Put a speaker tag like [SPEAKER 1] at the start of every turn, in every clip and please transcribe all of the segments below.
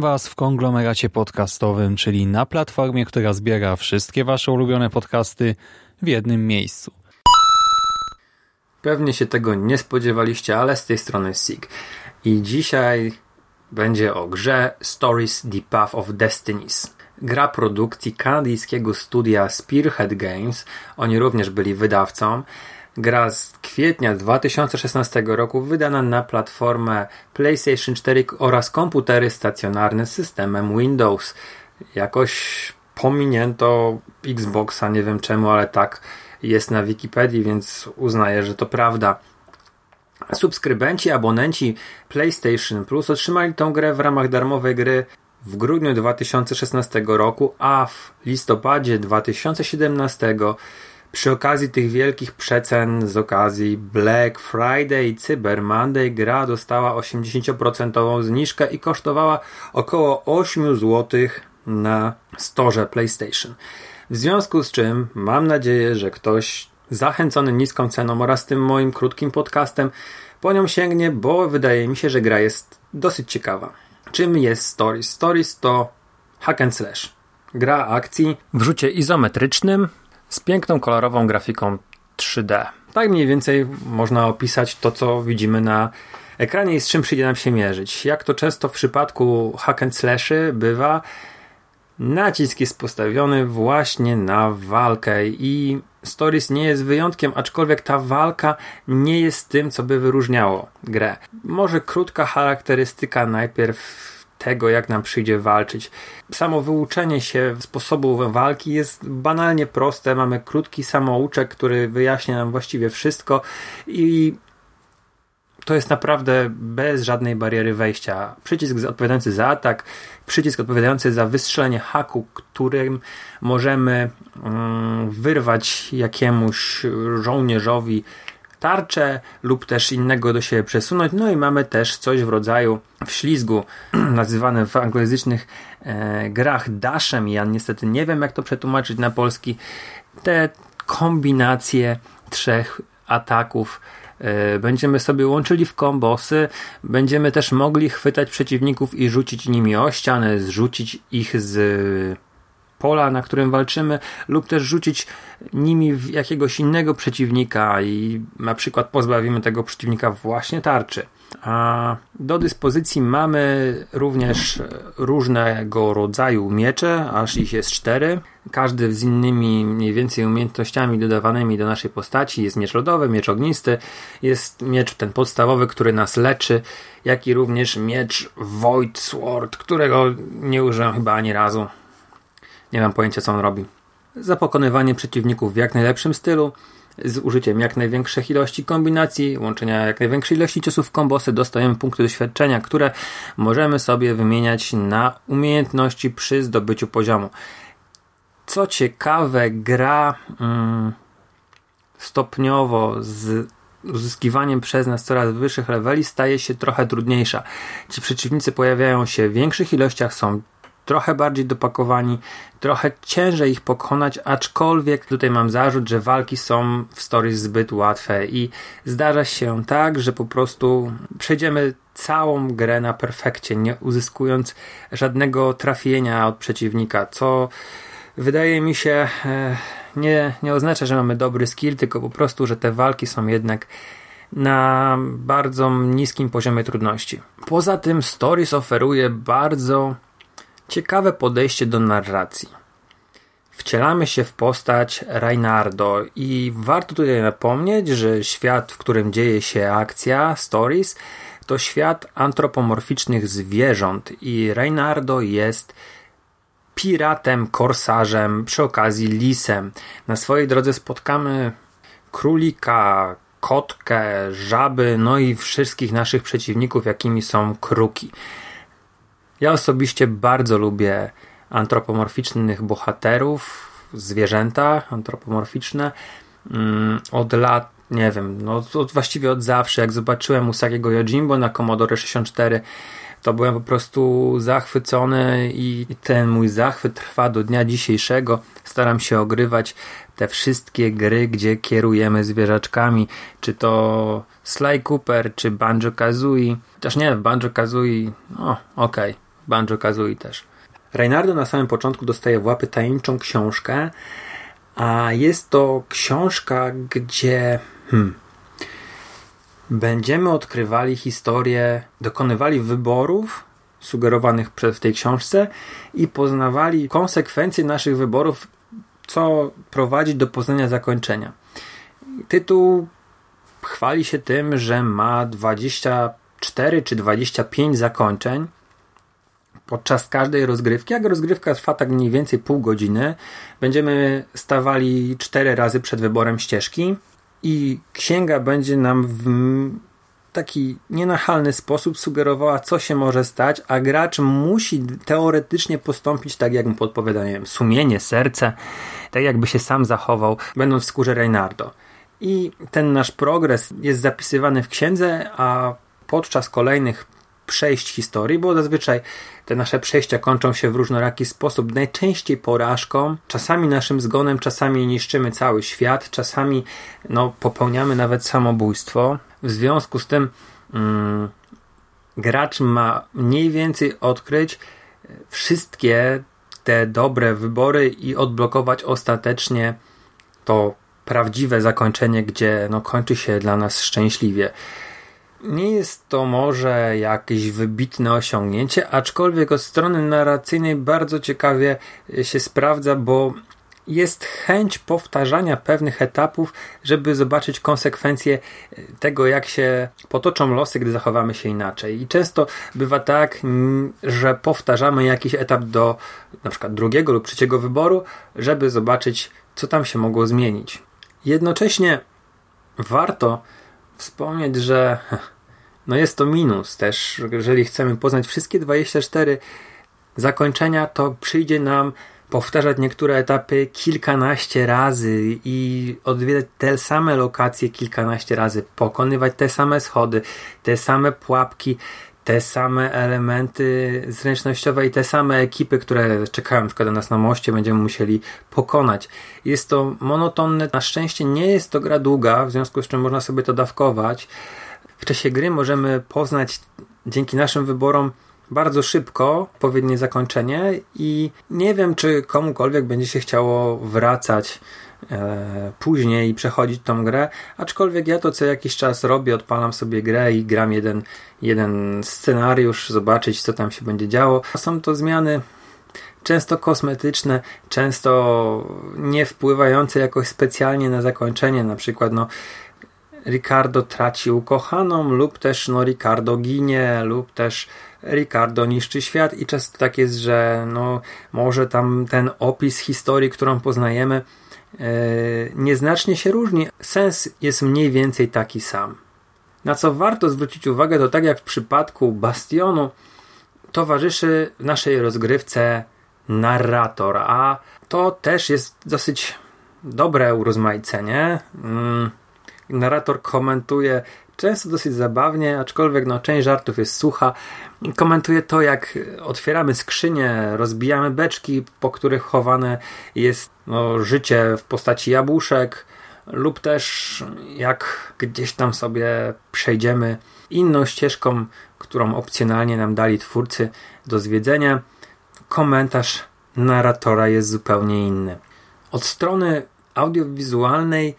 [SPEAKER 1] Was w konglomeracie podcastowym, czyli na platformie, która zbiera wszystkie Wasze ulubione podcasty w jednym miejscu.
[SPEAKER 2] Pewnie się tego nie spodziewaliście, ale z tej strony SIG. I dzisiaj będzie o grze Stories The Path of Destinies. Gra produkcji kanadyjskiego studia Spearhead Games. Oni również byli wydawcą. Gra z kwietnia 2016 roku wydana na platformę PlayStation 4 oraz komputery stacjonarne z systemem Windows. Jakoś pominięto Xboxa, nie wiem czemu, ale tak jest na Wikipedii, więc uznaję, że to prawda. Subskrybenci, abonenci PlayStation Plus otrzymali tą grę w ramach darmowej gry w grudniu 2016 roku, a w listopadzie 2017 przy okazji tych wielkich przecen z okazji Black Friday i Cyber Monday gra dostała 80% zniżkę i kosztowała około 8 zł na storze PlayStation. W związku z czym mam nadzieję, że ktoś zachęcony niską ceną oraz tym moim krótkim podcastem po nią sięgnie, bo wydaje mi się, że gra jest dosyć ciekawa. Czym jest Stories? Stories to hack and slash. Gra akcji w rzucie izometrycznym z piękną kolorową grafiką 3D. Tak mniej więcej można opisać to, co widzimy na ekranie i z czym przyjdzie nam się mierzyć. Jak to często w przypadku hack and slashy bywa, nacisk jest postawiony właśnie na walkę i Stories nie jest wyjątkiem, aczkolwiek ta walka nie jest tym, co by wyróżniało grę. Może krótka charakterystyka najpierw tego, jak nam przyjdzie walczyć. Samo wyuczenie się sposobu walki jest banalnie proste. Mamy krótki samouczek, który wyjaśnia nam właściwie wszystko i to jest naprawdę bez żadnej bariery wejścia. Przycisk odpowiadający za atak, przycisk odpowiadający za wystrzelenie haku, którym możemy mm, wyrwać jakiemuś żołnierzowi tarczę lub też innego do siebie przesunąć. No i mamy też coś w rodzaju wślizgu, nazywane w anglojęzycznych e, grach dashem. Ja niestety nie wiem, jak to przetłumaczyć na polski. Te kombinacje trzech ataków e, będziemy sobie łączyli w kombosy, będziemy też mogli chwytać przeciwników i rzucić nimi o ścianę, zrzucić ich z pola, na którym walczymy, lub też rzucić nimi w jakiegoś innego przeciwnika i na przykład pozbawimy tego przeciwnika właśnie tarczy. A do dyspozycji mamy również różnego rodzaju miecze, aż ich jest cztery. Każdy z innymi mniej więcej umiejętnościami dodawanymi do naszej postaci. Jest miecz lodowy, miecz ognisty, jest miecz ten podstawowy, który nas leczy, jak i również miecz Void Sword, którego nie użyłem chyba ani razu. Nie mam pojęcia, co on robi. Za pokonywanie przeciwników w jak najlepszym stylu, z użyciem jak największych ilości kombinacji, łączenia jak największej ilości ciosów kombosy, dostajemy punkty doświadczenia, które możemy sobie wymieniać na umiejętności przy zdobyciu poziomu. Co ciekawe, gra mm, stopniowo z uzyskiwaniem przez nas coraz wyższych leveli staje się trochę trudniejsza. Ci przeciwnicy pojawiają się w większych ilościach, są trochę bardziej dopakowani, trochę ciężej ich pokonać, aczkolwiek tutaj mam zarzut, że walki są w stories zbyt łatwe i zdarza się tak, że po prostu przejdziemy całą grę na perfekcie, nie uzyskując żadnego trafienia od przeciwnika, co wydaje mi się e, nie, nie oznacza, że mamy dobry skill, tylko po prostu, że te walki są jednak na bardzo niskim poziomie trudności. Poza tym Stories oferuje bardzo ciekawe podejście do narracji. Wcielamy się w postać Reinardo i warto tutaj napomnieć, że świat, w którym dzieje się akcja, stories, to świat antropomorficznych zwierząt i Reinardo jest piratem, korsarzem, przy okazji lisem. Na swojej drodze spotkamy królika, kotkę, żaby, no i wszystkich naszych przeciwników, jakimi są kruki. Ja osobiście bardzo lubię antropomorficznych bohaterów, zwierzęta antropomorficzne. Mm, Od lat, nie wiem, no od, właściwie od zawsze, jak zobaczyłem Usagiego Yojimbo na Commodore 64, to byłem po prostu zachwycony i ten mój zachwyt trwa do dnia dzisiejszego. Staram się ogrywać te wszystkie gry, gdzie kierujemy zwierzaczkami, czy to Sly Cooper, czy Banjo Kazooie. Też nie, w Banjo Kazooie, no okej, okay. Banjo Kazooie też. Reynardo na samym początku dostaje w łapy tajemniczą książkę, a jest to książka, gdzie hmm, będziemy odkrywali historię, dokonywali wyborów sugerowanych w tej książce i poznawali konsekwencje naszych wyborów, co prowadzi do poznania zakończenia. Tytuł chwali się tym, że ma 24 czy 25 zakończeń podczas każdej rozgrywki. Jak rozgrywka trwa tak mniej więcej pół godziny, będziemy stawali cztery razy przed wyborem ścieżki i księga będzie nam w taki nienachalny sposób sugerowała, co się może stać, a gracz musi teoretycznie postąpić tak, jak mu podpowiada, nie wiem, sumienie, serce, tak jakby się sam zachował, będąc w skórze Reynardo. I ten nasz progres jest zapisywany w księdze, a podczas kolejnych przejść historii, bo zazwyczaj te nasze przejścia kończą się w różnoraki sposób, najczęściej porażką, czasami naszym zgonem, czasami niszczymy cały świat, czasami no, popełniamy nawet samobójstwo. W związku z tym mm, gracz ma mniej więcej odkryć wszystkie te dobre wybory i odblokować ostatecznie to prawdziwe zakończenie, gdzie no, kończy się dla nas szczęśliwie. Nie jest to może jakieś wybitne osiągnięcie, aczkolwiek od strony narracyjnej bardzo ciekawie się sprawdza, bo jest chęć powtarzania pewnych etapów, żeby zobaczyć konsekwencje tego, jak się potoczą losy, gdy zachowamy się inaczej. I często bywa tak, że powtarzamy jakiś etap do na przykład drugiego lub trzeciego wyboru, żeby zobaczyć, co tam się mogło zmienić. Jednocześnie warto wspomnieć, że no jest to minus też, jeżeli chcemy poznać wszystkie 24 zakończenia, to przyjdzie nam powtarzać niektóre etapy kilkanaście razy i odwiedzać te same lokacje kilkanaście razy, pokonywać te same schody, te same pułapki, te same elementy zręcznościowe i te same ekipy, które czekają na przykład na nas na moście, będziemy musieli pokonać. Jest to monotonne. Na szczęście nie jest to gra długa, w związku z czym można sobie to dawkować. W czasie gry możemy poznać dzięki naszym wyborom bardzo szybko odpowiednie zakończenie i nie wiem, czy komukolwiek będzie się chciało wracać później i przechodzić tą grę, aczkolwiek ja to co jakiś czas robię, odpalam sobie grę i gram jeden, jeden scenariusz, zobaczyć co tam się będzie działo. Są to zmiany często kosmetyczne, często nie wpływające jakoś specjalnie na zakończenie, na przykład no Ricardo traci ukochaną, lub też no, Ricardo ginie, lub też Ricardo niszczy świat i często tak jest, że no, może tam ten opis historii, którą poznajemy, nieznacznie się różni. Sens jest mniej więcej taki sam. Na co warto zwrócić uwagę, to tak jak w przypadku Bastionu, towarzyszy naszej rozgrywce narrator, a to też jest dosyć dobre urozmaicenie. Yy narrator komentuje często dosyć zabawnie, aczkolwiek no, część żartów jest sucha. Komentuje to, jak otwieramy skrzynie, rozbijamy beczki, po których chowane jest no, życie w postaci jabłuszek, lub też jak gdzieś tam sobie przejdziemy inną ścieżką, którą opcjonalnie nam dali twórcy do zwiedzenia. Komentarz narratora jest zupełnie inny. Od strony audiowizualnej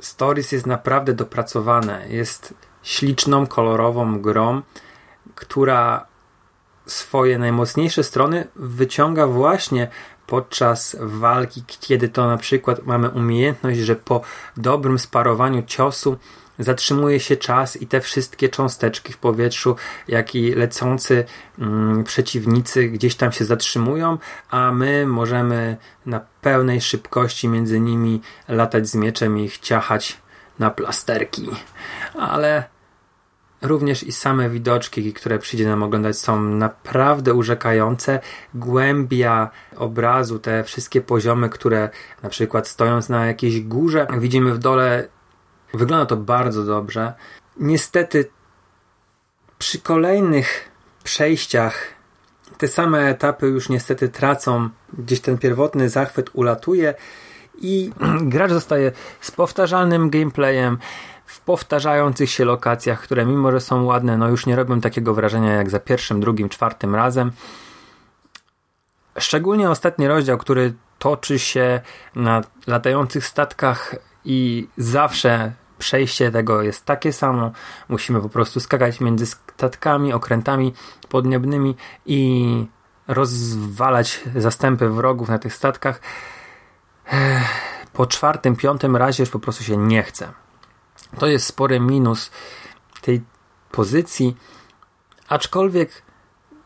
[SPEAKER 2] Stories jest naprawdę dopracowane. Jest śliczną, kolorową grą, która swoje najmocniejsze strony wyciąga właśnie podczas walki, kiedy to na przykład mamy umiejętność, że po dobrym sparowaniu ciosu zatrzymuje się czas i te wszystkie cząsteczki w powietrzu, jak i lecący mm, przeciwnicy gdzieś tam się zatrzymują, a my możemy na pełnej szybkości między nimi latać z mieczem i ich ciachać na plasterki. Ale również i same widoczki, które przyjdzie nam oglądać, są naprawdę urzekające. Głębia obrazu, te wszystkie poziomy, które na przykład stojąc na jakiejś górze, widzimy w dole, wygląda to bardzo dobrze. Niestety, przy kolejnych przejściach te same etapy już niestety tracą, gdzieś ten pierwotny zachwyt ulatuje i gracz zostaje z powtarzalnym gameplayem w powtarzających się lokacjach, które mimo, że są ładne, no już nie robią takiego wrażenia jak za pierwszym, drugim, czwartym razem. Szczególnie ostatni rozdział, który toczy się na latających statkach i zawsze przejście tego jest takie samo. Musimy po prostu skakać między statkami, okrętami podniebnymi i rozwalać zastępy wrogów na tych statkach. Po czwartym, piątym razie już po prostu się nie chce. To jest spory minus tej pozycji, aczkolwiek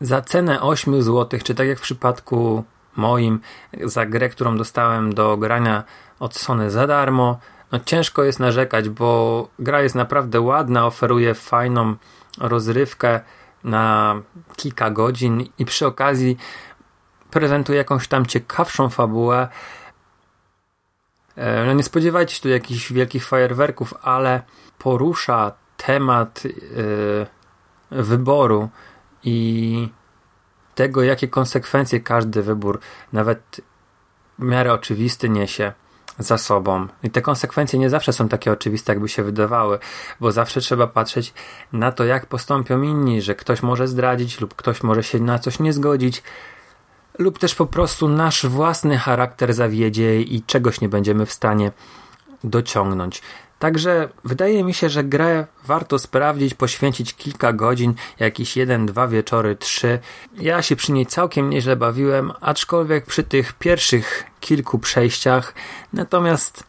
[SPEAKER 2] za cenę 8 zł, czy tak jak w przypadku moim, za grę, którą dostałem do grania od Sony za darmo, no ciężko jest narzekać, bo gra jest naprawdę ładna, oferuje fajną rozrywkę na kilka godzin i przy okazji prezentuje jakąś tam ciekawszą fabułę. E, no nie spodziewajcie się tu jakichś wielkich fajerwerków, ale porusza temat yy, wyboru i tego, jakie konsekwencje każdy wybór, nawet w miarę oczywisty, niesie za sobą. I te konsekwencje nie zawsze są takie oczywiste, jakby się wydawały, bo zawsze trzeba patrzeć na to, jak postąpią inni, że ktoś może zdradzić lub ktoś może się na coś nie zgodzić, lub też po prostu nasz własny charakter zawiedzie i czegoś nie będziemy w stanie dociągnąć. Także wydaje mi się, że grę warto sprawdzić, poświęcić kilka godzin, jakiś jeden, dwa wieczory, trzy. Ja się przy niej całkiem nieźle bawiłem, aczkolwiek przy tych pierwszych kilku przejściach, natomiast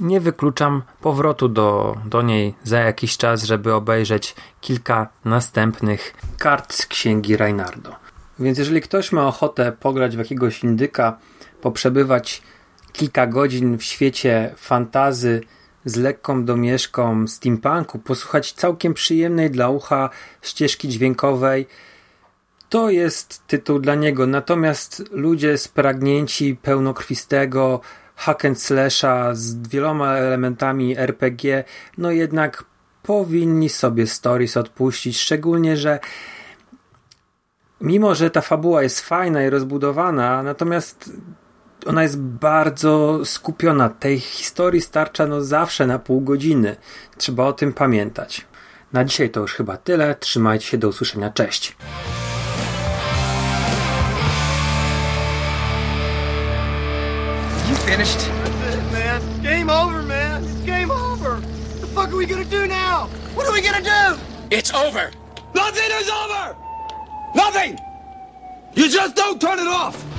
[SPEAKER 2] nie wykluczam powrotu do, do niej za jakiś czas, żeby obejrzeć kilka następnych kart z księgi Reinardo. Więc jeżeli ktoś ma ochotę pograć w jakiegoś indyka, poprzebywać kilka godzin w świecie fantazy, z lekką domieszką steampunku, posłuchać całkiem przyjemnej dla ucha ścieżki dźwiękowej. To jest tytuł dla niego. Natomiast ludzie spragnięci pełnokrwistego hack and slasha z wieloma elementami RPG, no jednak powinni sobie stories odpuścić, szczególnie, że mimo, że ta fabuła jest fajna i rozbudowana, natomiast ona jest bardzo skupiona. Tej historii starcza no zawsze na pół godziny. Trzeba o tym pamiętać. Na dzisiaj to już chyba tyle. Trzymajcie się, do usłyszenia. Cześć.
[SPEAKER 3] You finished? That's it, man. Game over, man. It's game over. What the fuck are we gonna do now? What are we gonna do?
[SPEAKER 4] It's over.
[SPEAKER 5] Nothing is over! Nothing! You just don't turn it off!